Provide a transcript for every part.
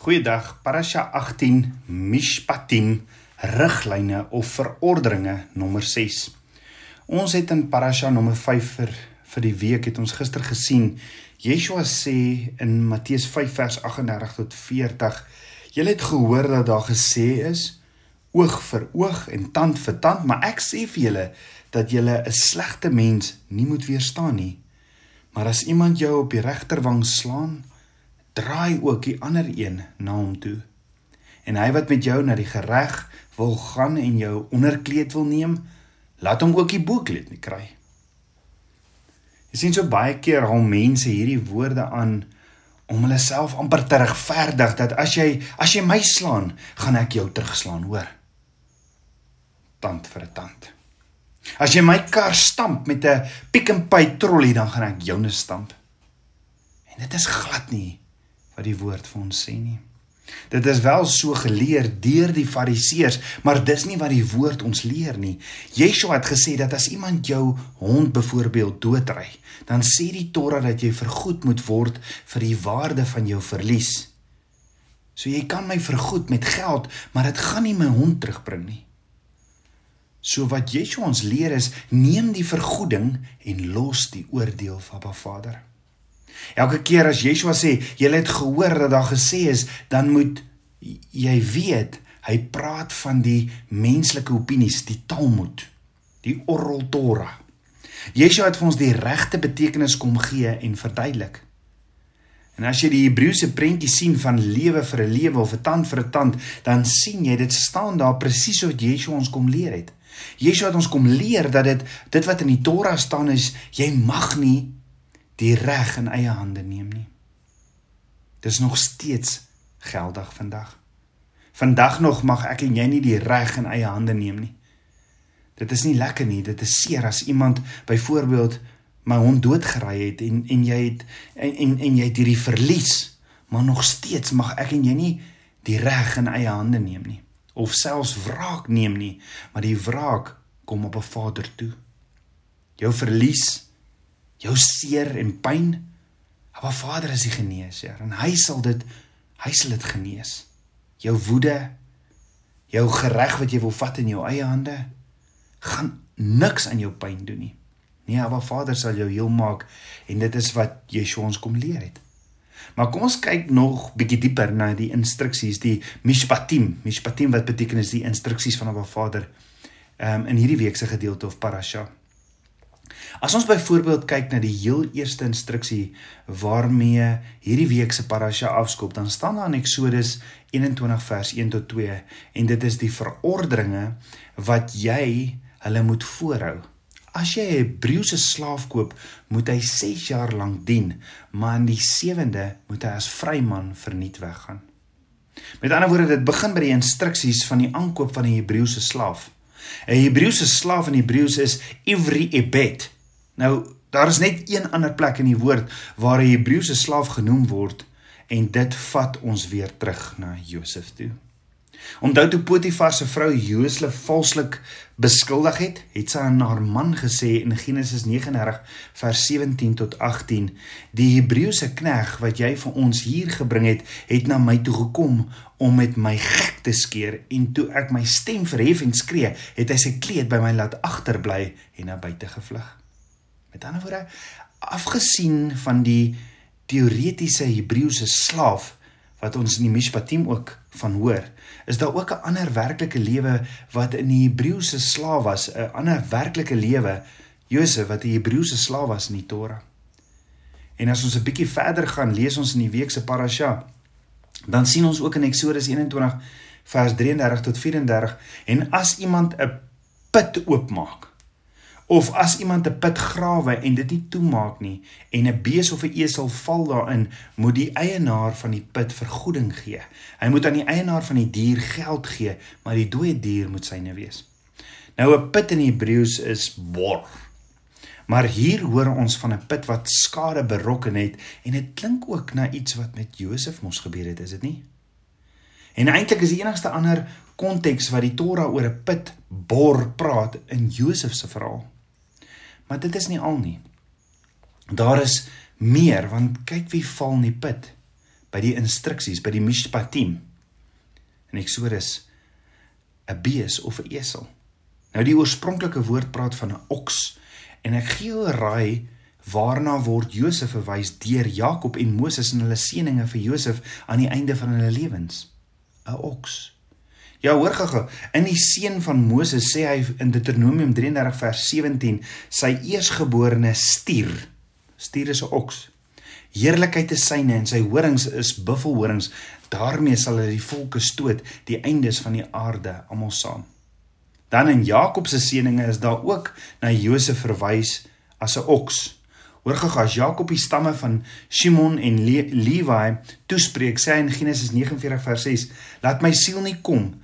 Goeiedag. Parasha 18 Mishpatim riglyne of verordeninge nommer 6. Ons het in Parasha nommer 5 vir vir die week het ons gister gesien Yeshua sê in Matteus 5 vers 38 tot 40 Julle het gehoor dat daar gesê is oog vir oog en tand vir tand, maar ek sê vir julle dat julle 'n slegte mens nie moet weerstaan nie. Maar as iemand jou op die regterwang slaan, draai ook die ander een na hom toe. En hy wat met jou na die gereg wil gaan en jou onderkleed wil neem, laat hom ook die boekleed nie kry. Jy sien so baie keer hom mense hierdie woorde aan om hulle self amper te regverdig dat as jy as jy my slaan, gaan ek jou terugslaan, hoor. Tand vir 'n tand. As jy my kar stamp met 'n Pick n Pay trolley, dan gaan ek joune stamp. En dit is glad nie wat die woord vir ons sê nie. Dit is wel so geleer deur die fariseërs, maar dis nie wat die woord ons leer nie. Yeshua het gesê dat as iemand jou hond byvoorbeeld doodry, dan sê die Torah dat jy vergoed moet word vir die waarde van jou verlies. So jy kan my vergoed met geld, maar dit gaan nie my hond terugbring nie. So wat Yeshua ons leer is, neem die vergoeding en los die oordeel van Abba Vader. Elke keer as Yeshua sê, "Jy het gehoor dat daar gesê is," dan moet jy weet, hy praat van die menslike opinies, die Talmud, die Oral Torah. Yeshua het vir ons die regte betekenis kom gee en verduidelik. En as jy die Hebreëse prentjie sien van lewe vir 'n lewe of 'n tand vir 'n tand, dan sien jy dit staan daar presies soos Yeshua ons kom leer het. Yeshua het ons kom leer dat dit dit wat in die Torah staan is, jy mag nie die reg in eie hande neem nie. Dis nog steeds geldig vandag. Vandag nog mag ek en jy nie die reg in eie hande neem nie. Dit is nie lekker nie, dit is seer as iemand byvoorbeeld my hond doodgery het en en jy het en en, en jy het hierdie verlies, maar nog steeds mag ek en jy nie die reg in eie hande neem nie of selfs wraak neem nie, maar die wraak kom op 'n Vader toe. Jou verlies jou seer en pyn. Maar Vader is die geneesheer en hy sal dit hy sal dit genees. Jou woede, jou gereg wat jy wil vat in jou eie hande, gaan niks aan jou pyn doen nie. Nee, maar Vader sal jou heel maak en dit is wat Yeshua ons kom leer het. Maar kom ons kyk nog bietjie dieper na die instruksies, die mishpatim. Mishpatim wat beteken is die instruksies van 'n Vader. Ehm um, in hierdie week se gedeelte of parasha. As ons byvoorbeeld kyk na die heel eerste instruksie waarmee hierdie week se parasha afskop, dan staan daar in Eksodus 21 vers 1 tot 2 en dit is die verordeninge wat jy hulle moet voorhou. As jy 'n Hebreëse slaaf koop, moet hy 6 jaar lank dien, maar in die 7de moet hy as vryman verniet weggaan. Met ander woorde, dit begin by die instruksies van die aankoop van 'n Hebreëse slaaf. 'n Hebreëse slaaf in Hebreëus is ivri ebed. Nou, daar is net een ander plek in die woord waar 'n Hebreëse slaaf genoem word en dit vat ons weer terug na Josef toe. Onthou toe Potifar se vrou Josef valslik beskuldig het, het sy aan haar man gesê in Genesis 39 vers 17 tot 18: "Die Hebreëse knegg wat jy vir ons hier gebring het, het na my toe gekom om met my gek te skeer en toe ek my stem verhef en skree, het hy sy kleed by my laat agterbly en na buite gevlug." Met ander woorde, afgesien van die teoretiese Hebreëse slaaf wat ons in die Mishpatim ook van hoor, is daar ook 'n ander werklike lewe wat in die Hebreëse slaaf was, 'n ander werklike lewe, Josef wat 'n Hebreëse slaaf was in die Torah. En as ons 'n bietjie verder gaan lees ons in die week se parasha, dan sien ons ook in Eksodus 21 vers 33 tot 34 en as iemand 'n put oopmaak Of as iemand 'n put grawe en dit nie toemaak nie en 'n bees of 'n esel val daarin, moet die eienaar van die put vergoeding gee. Hy moet aan die eienaar van die dier geld gee, maar die dooie dier moet syne wees. Nou 'n put in Hebreëus is bor. Maar hier hoor ons van 'n put wat skade berokken het en dit klink ook na iets wat met Josef mos gebeur het, is dit nie? En eintlik is die enigste ander konteks wat die Torah oor 'n put bor praat in Josef se verhaal. Maar dit is nie al nie. Daar is meer want kyk wie val in die put. by die instruksies, by die mishpatim. In Eksodus 'n bees of 'n esel. Nou die oorspronklike woord praat van 'n oks en ek gee jou 'n raai waarna word Josef verwys deur Jakob en Moses in hulle seëninge vir Josef aan die einde van hulle lewens. 'n Oks. Ja, hoor gou-gou. In die seën van Moses sê hy in Deuteronomium 33 vers 17 sy eersgeborene stier. Stier is 'n oks. Heerlikheid is syne en sy horings is buffelhorings. daarmee sal hy die volke stoot, die eindes van die aarde almal saam. Dan in Jakob se seëninge is daar ook na Josef verwys as 'n oks. Hoor gou as Jakob die stamme van Shimon en Le Levi toespreek, sê hy in Genesis 49 vers 6: "Laat my siel nie kom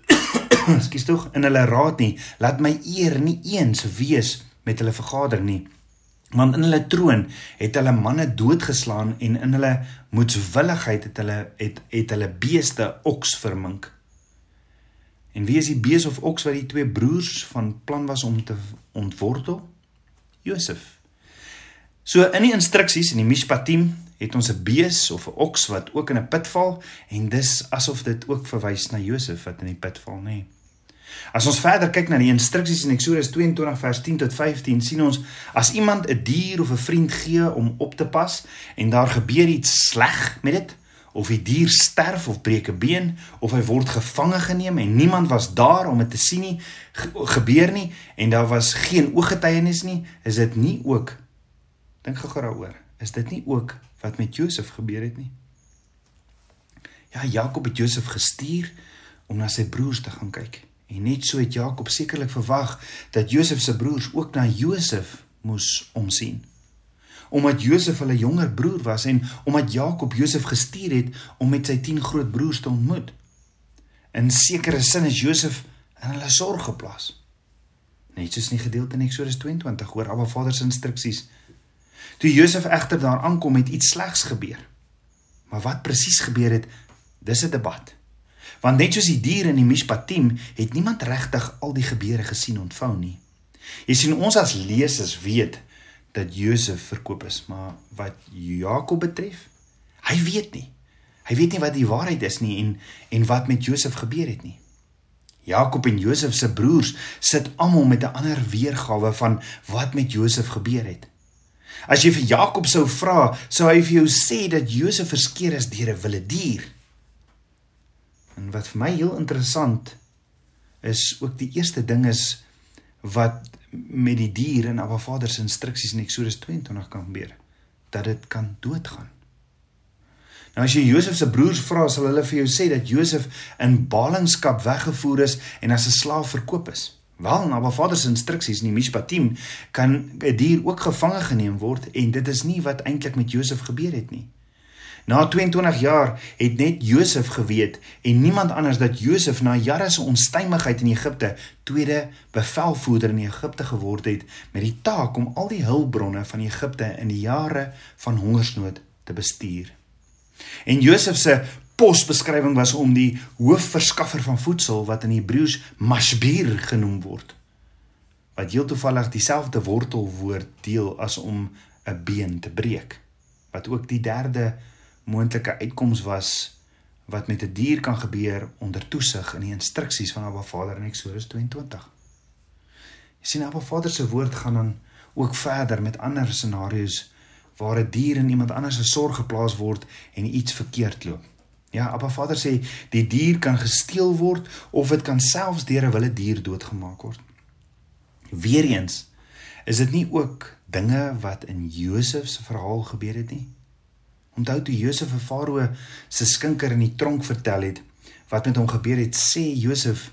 skus tog in hulle raad nie laat my eer nie eens wees met hulle vergader nie. Want in hulle troon het hulle manne doodgeslaan en in hulle moedswilligheid het hulle het het hulle beeste oks vermink. En wie is die bees of oks wat die twee broers van plan was om te ontwortel? Josef. So in die instruksies in die mishpatim het ons 'n bees of 'n oks wat ook in 'n put val en dis asof dit ook verwys na Josef wat in die put val, nê. Nee. As ons verder kyk na die instruksies in Eksodus 22 vers 10 tot 15, sien ons as iemand 'n dier of 'n vriend gee om op te pas en daar gebeur iets sleg met dit, of die dier sterf of breek 'n been of hy word gevange geneem en niemand was daar om dit te sien nie, gebeur nie en daar was geen ooggetuienis nie, is dit nie ook dink gou daaroor. Is dit nie ook wat met Josef gebeur het nie. Ja, Jakob het Josef gestuur om na sy broers te gaan kyk. En net so het Jakob sekerlik verwag dat Josef se broers ook na Josef moes omsien. Omdat Josef hulle jonger broer was en omdat Jakob Josef gestuur het om met sy 10 groot broers te ontmoet. In sekere sin is Josef in hulle sorg geplaas. Net soos in die gedeelte in Eksodus 22 oor Abba Vader se instruksies Toe Josef egter daar aankom het iets slegs gebeur. Maar wat presies gebeur het, dis 'n debat. Want net soos die diere in die Mishpatim het niemand regtig al die gebeure gesien ontvou nie. Jy sien ons as lesers weet dat Josef verkoop is, maar wat Jakob betref, hy weet nie. Hy weet nie wat die waarheid is nie en en wat met Josef gebeur het nie. Jakob en Josef se broers sit almal met 'n ander weergawe van wat met Josef gebeur het. As jy vir Jakob sou vra, sou hy vir jou sê dat Josef verskeer is deur 'n wilde dier. En wat vir my heel interessant is ook die eerste ding is wat met die dier in Abba Vader se instruksies in Eksodus 22 kan gebeur, dat dit kan doodgaan. Nou as jy Josef se broers vra, sal hulle vir jou sê dat Josef in ballingskap weggevoer is en as 'n slaaf verkoop is. Wel, na Abba Vader se instruksies in die Mishpatim kan 'n dier ook gevange geneem word en dit is nie wat eintlik met Josef gebeur het nie. Na 22 jaar het net Josef geweet en niemand anders dat Josef na jare se onstuimigheid in Egipte tweede bevelvoerder in Egipte geword het met die taak om al die hulpbronne van Egipte in die jare van hongersnood te bestuur. En Josef se posbeskrywing was om die hoofverskaffer van voedsel wat in Hebreëus mashbir genoem word. Wat heel toevallig dieselfde wortelwoord deel as om 'n been te breek. Wat ook die derde moontlike uitkoms was wat met 'n dier kan gebeur onder toesig in die instruksies van Abba Vader in Eksodus 22. Jy sien Abba Vader se woord gaan dan ook verder met ander scenario's waar 'n dier in iemand anders se sorg geplaas word en iets verkeerd loop. Ja, Abba Vader sê die dier kan gesteel word of dit kan selfs deur 'n wilde dier doodgemaak word. Weereens is dit nie ook dinge wat in Josef se verhaal gebeur het nie. Onthou toe Josef vir Farao se skinker in die tronk vertel het wat met hom gebeur het, sê Josef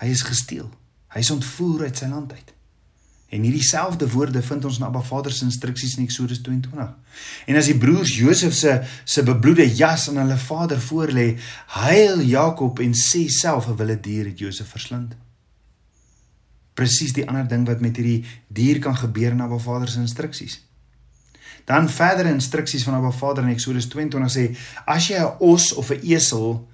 hy is gesteel. Hy is ontvoer uit sy land uit. En hierdie selfde woorde vind ons in Abba Vader se instruksies in Eksodus 22. En as die broers Josef se se bebloede jas aan hulle vader voorlê, huil Jakob en sê self 'n wille dier het Josef verslind. Presies die ander ding wat met hierdie dier kan gebeur in Abba Vader se instruksies. Dan verdere instruksies van Abba Vader in Eksodus 22 sê as jy 'n os of 'n esel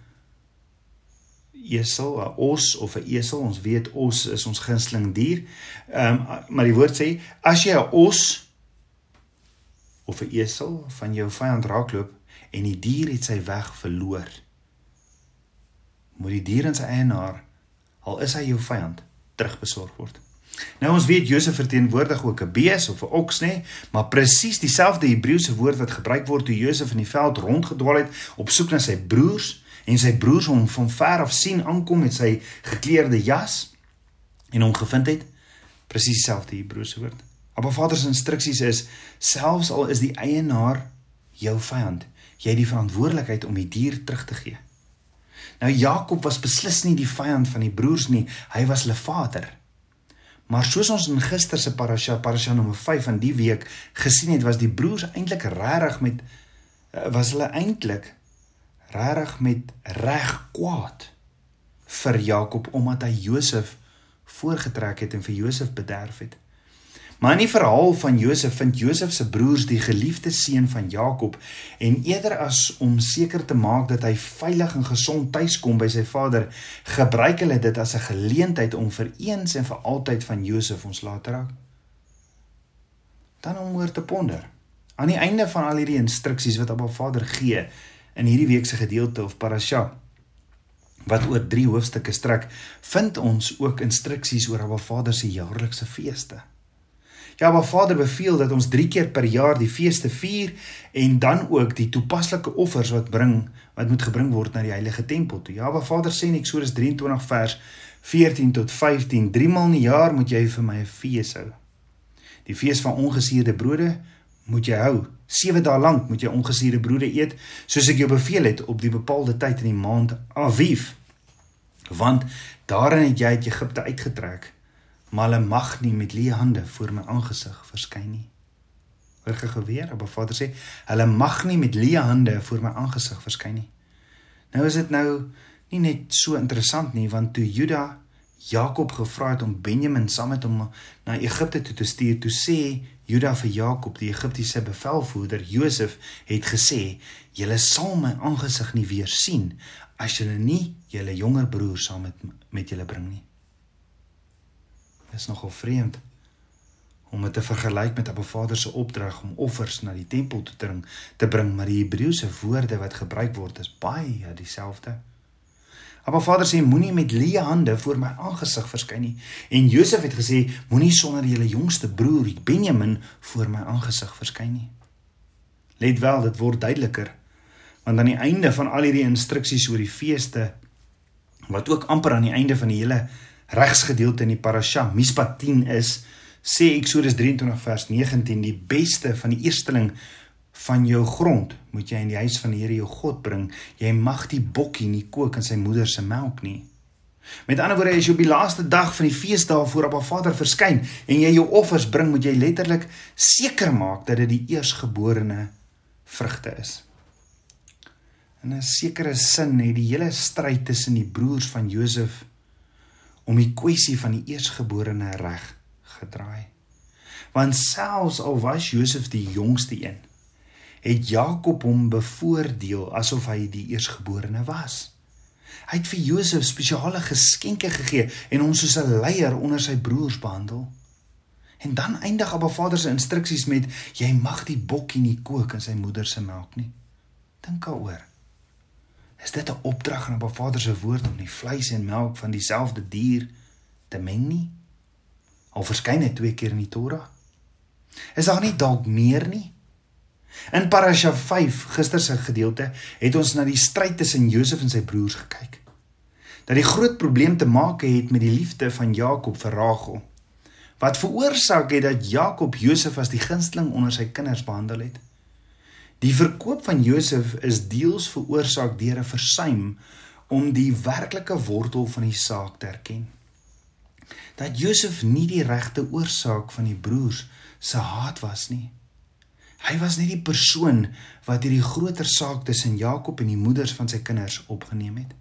esel, 'n os of 'n esel. Ons weet os is ons gunsteling dier. Ehm um, maar die woord sê as jy 'n os of 'n esel van jou vyand raakloop en die dier het sy weg verloor. Moet die dier en sy eienaar, al is hy jou vyand, terugbesorg word. Nou ons weet Josef verteenwoordig ook 'n bees of 'n oks nê, maar presies dieselfde Hebreëse woord wat gebruik word toe Josef in die veld rondgedwaal het op soek na sy broers en sy broers hom van ver af sien aankom met sy gekleurde jas en hom gevind het. Presies dieselfde Hebreëse woord. Maar Vader se instruksies is selfs al is die eienaar jou vyand, jy het die verantwoordelikheid om die dier terug te gee. Nou Jakob was beslis nie die vyand van die broers nie, hy was hulle vader. Maar soos ons in gister se parasha, parasha nommer 5 van die week gesien het, was die broers eintlik regtig met eh, was hulle eintlik regtig met reg kwaad vir Jakob omdat hy Josef voorgetrek het en vir Josef bederf het. Maar in die verhaal van Josef vind Josef se broers die geliefde seun van Jakob en eerder as om seker te maak dat hy veilig en gesond tuis kom by sy vader, gebruik hulle dit as 'n geleentheid om vir eens en vir altyd van Josef ons laat te raak. Dan om oor te ponder. Aan die einde van al hierdie instruksies wat Abba Vader gee in hierdie week se gedeelte of parasha wat oor 3 hoofstukke strek, vind ons ook instruksies oor Abba Vader se jaarlikse feeste. Ja, maar Vader beveel dat ons 3 keer per jaar die feeste vier en dan ook die toepaslike offers wat bring wat moet gebring word na die heilige tempel toe. Ja, maar Vader sê in Eksodus 23 vers 14 tot 15, 3 maal 'n jaar moet jy vir my 'n fees hou. Die fees van ongesuurde brode moet jy hou. 7 dae lank moet jy ongesuurde brode eet, soos ek jou beveel het op die bepaalde tyd in die maand Aviv. Want daarin het jy uit Egipte uitgetrek maar hulle mag nie met leë hande voor my aangesig verskyn nie. Hoor ge geweer, maar Vader sê, hulle mag nie met leë hande voor my aangesig verskyn nie. Nou is dit nou nie net so interessant nie, want toe Juda Jakob gevra het om Benjamin saam met hom na Egipte toe te stuur, toe sê Juda vir Jakob, die Egiptiese bevelvoerder Josef, het gesê: "Julle sal my aangesig nie weer sien as julle nie julle jonger broer saam met met julle bring nie." is nogal vreemd om dit te vergelyk met Abba Vader se opdrag om offers na die tempel toe te bring, te bring, maar die Hebreëse woorde wat gebruik word is baie dieselfde. Abba Vader sê moenie met leë hande voor my aangesig verskyn nie en Josef het gesê moenie sonder julle jongste broer Benjamin voor my aangesig verskyn nie. Let wel, dit word duideliker want aan die einde van al hierdie instruksies oor die feeste wat ook amper aan die einde van die hele regsgedeelte in die parasha Mispa 10 is sê Eksodus 23 vers 19 die beste van die eersteling van jou grond moet jy in die huis van die Here jou God bring. Jy mag die bokkie nie kook in sy moeder se melk nie. Met ander woorde as jy op die laaste dag van die feesdae voor op 'n Vader verskyn en jy jou offers bring moet jy letterlik seker maak dat dit die eersgeborene vrugte is. In 'n sekere sin het die hele stryd tussen die broers van Josef om die kwessie van die eersgeborene reg gedraai. Want selfs al was Josef die jongste een, het Jakob hom bevoordeel asof hy die eersgeborene was. Hy het vir Josef spesiale geskenke gegee en hom soos 'n leier onder sy broers behandel. En dan eindig Abba Vader se instruksies met jy mag die bokkie nie kook in sy moeder se melk nie. Dink daaroor. Is dit 'n opdrag aan 'n Vader se woord om die vleis en melk van dieselfde dier te meng nie? Al verskyn dit twee keer in die Torah. Is daar nie dalk meer nie? In Parasha 5, gister se gedeelte, het ons na die stryd tussen Josef en sy broers gekyk. Dat die groot probleem te maak het met die liefde van Jakob vir Rachel. Wat veroorsaak het dat Jakob Josef as die gunsteling onder sy kinders behandel het? Die verkoop van Josef is deels veroorsaak deur 'n versuim om die werklike wortel van die saak te erken. Dat Josef nie die regte oorsaak van die broers se haat was nie. Hy was nie die persoon wat hierdie groter saak tussen Jakob en die moeders van sy kinders opgeneem het.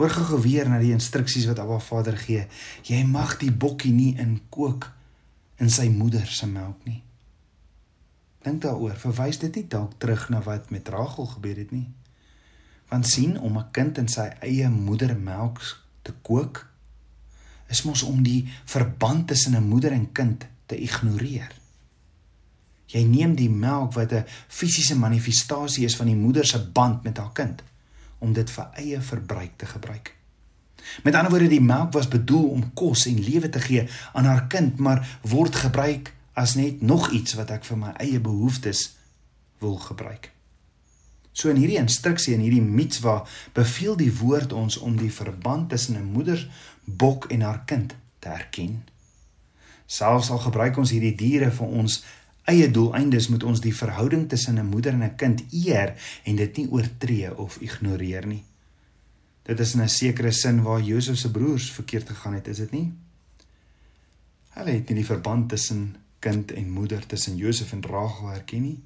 Hoor gou weer na die instruksies wat Abba Vader gee. Jy mag die bokkie nie inkook in sy moeder se melk nie. Dink daaroor, verwys dit nie dalk terug na wat met Rachel gebeur het nie. Want sien om 'n kind in sy eie moedermelk te kook is mos om die verband tussen 'n moeder en kind te ignoreer. Jy neem die melk wat 'n fisiese manifestasie is van die moeder se band met haar kind om dit vir eie verbruik te gebruik. Met ander woorde, die melk was bedoel om kos en lewe te gee aan haar kind, maar word gebruik as net nog iets wat ek vir my eie behoeftes wil gebruik. So in hierdie instruksie en hierdie mitswa beveel die woord ons om die verband tussen 'n moeder bok en haar kind te erken. Selfs al gebruik ons hierdie diere vir ons eie doeleindes, moet ons die verhouding tussen 'n moeder en 'n kind eer en dit nie oortree of ignoreer nie. Dit is in 'n sekere sin waar Josef se broers verkeerd gegaan het, is dit nie? Hulle het nie die verband tussen kind en moeder tussen Josef en Rachel herken nie.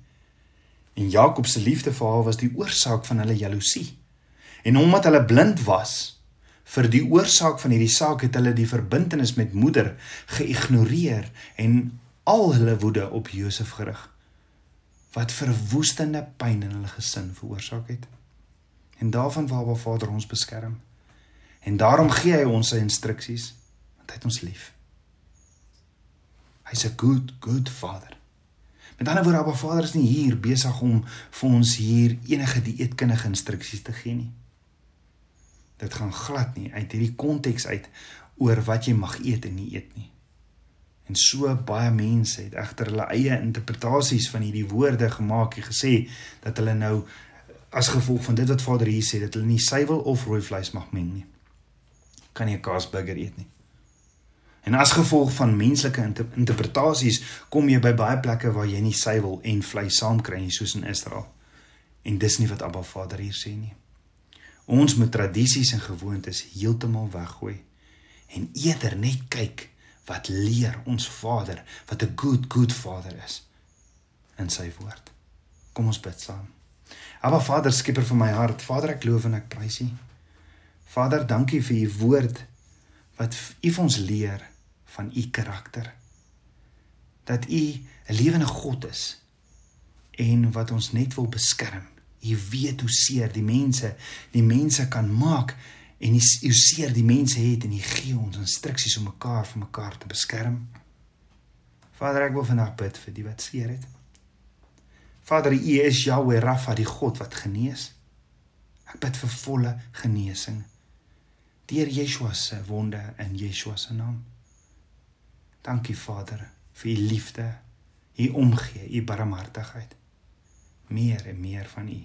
En Jakob se liefde vir haar was die oorsaak van hulle jaloesie. En omdat hulle blind was vir die oorsaak van hierdie saak, het hulle die verbintenis met moeder geïgnoreer en al hulle woede op Josef gerig. Wat verwoestende pyn in hulle gesin veroorsaak het. En daarvan wou Abba Vader ons beskerm. En daarom gee hy ons sy instruksies want hy het ons lief. Hy's 'n good good Vader. Met ander woorde, Abba Vader is nie hier besig om vir ons hier enige dieetkundige instruksies te gee nie. Dit gaan glad nie uit hierdie konteks uit oor wat jy mag eet en nie eet nie. En so baie mense het egter hulle eie interpretasies van hierdie woorde gemaak en gesê dat hulle nou as gevolg van dit wat Vader hier sê dat hulle nie suiwel of rooi vleis mag meng nie. Kan nie 'n kaasburger eet nie. En as gevolg van menslike inter interpretasies kom jy by baie plekke waar jy nie suiwel en vleis saam kry nie soos in Israel. En dis nie wat Abba Vader hier sê nie. Ons moet tradisies en gewoontes heeltemal weggooi en eerder net kyk wat leer ons Vader wat 'n good good Vader is in sy woord. Kom ons bid saam. Abba Vader, skieper van my hart, Vader, ek loof en ek prys U. Vader, dankie vir U woord wat U vir ons leer van u karakter. Dat u 'n lewende God is en wat ons net wil beskerm. U weet hoe seer die mense, die mense kan maak en hoe seer die mense het en u gee ons instruksies om mekaar vir mekaar te beskerm. Vader, ek wil vandag bid vir die wat seer het. Vader, U is Jahweh Rafa, die God wat genees. Ek bid vir volle genesing deur Yeshua se wonde in Yeshua se naam. Dankie Vader vir u liefde, u omgee, u barmhartigheid. Meer en meer van u.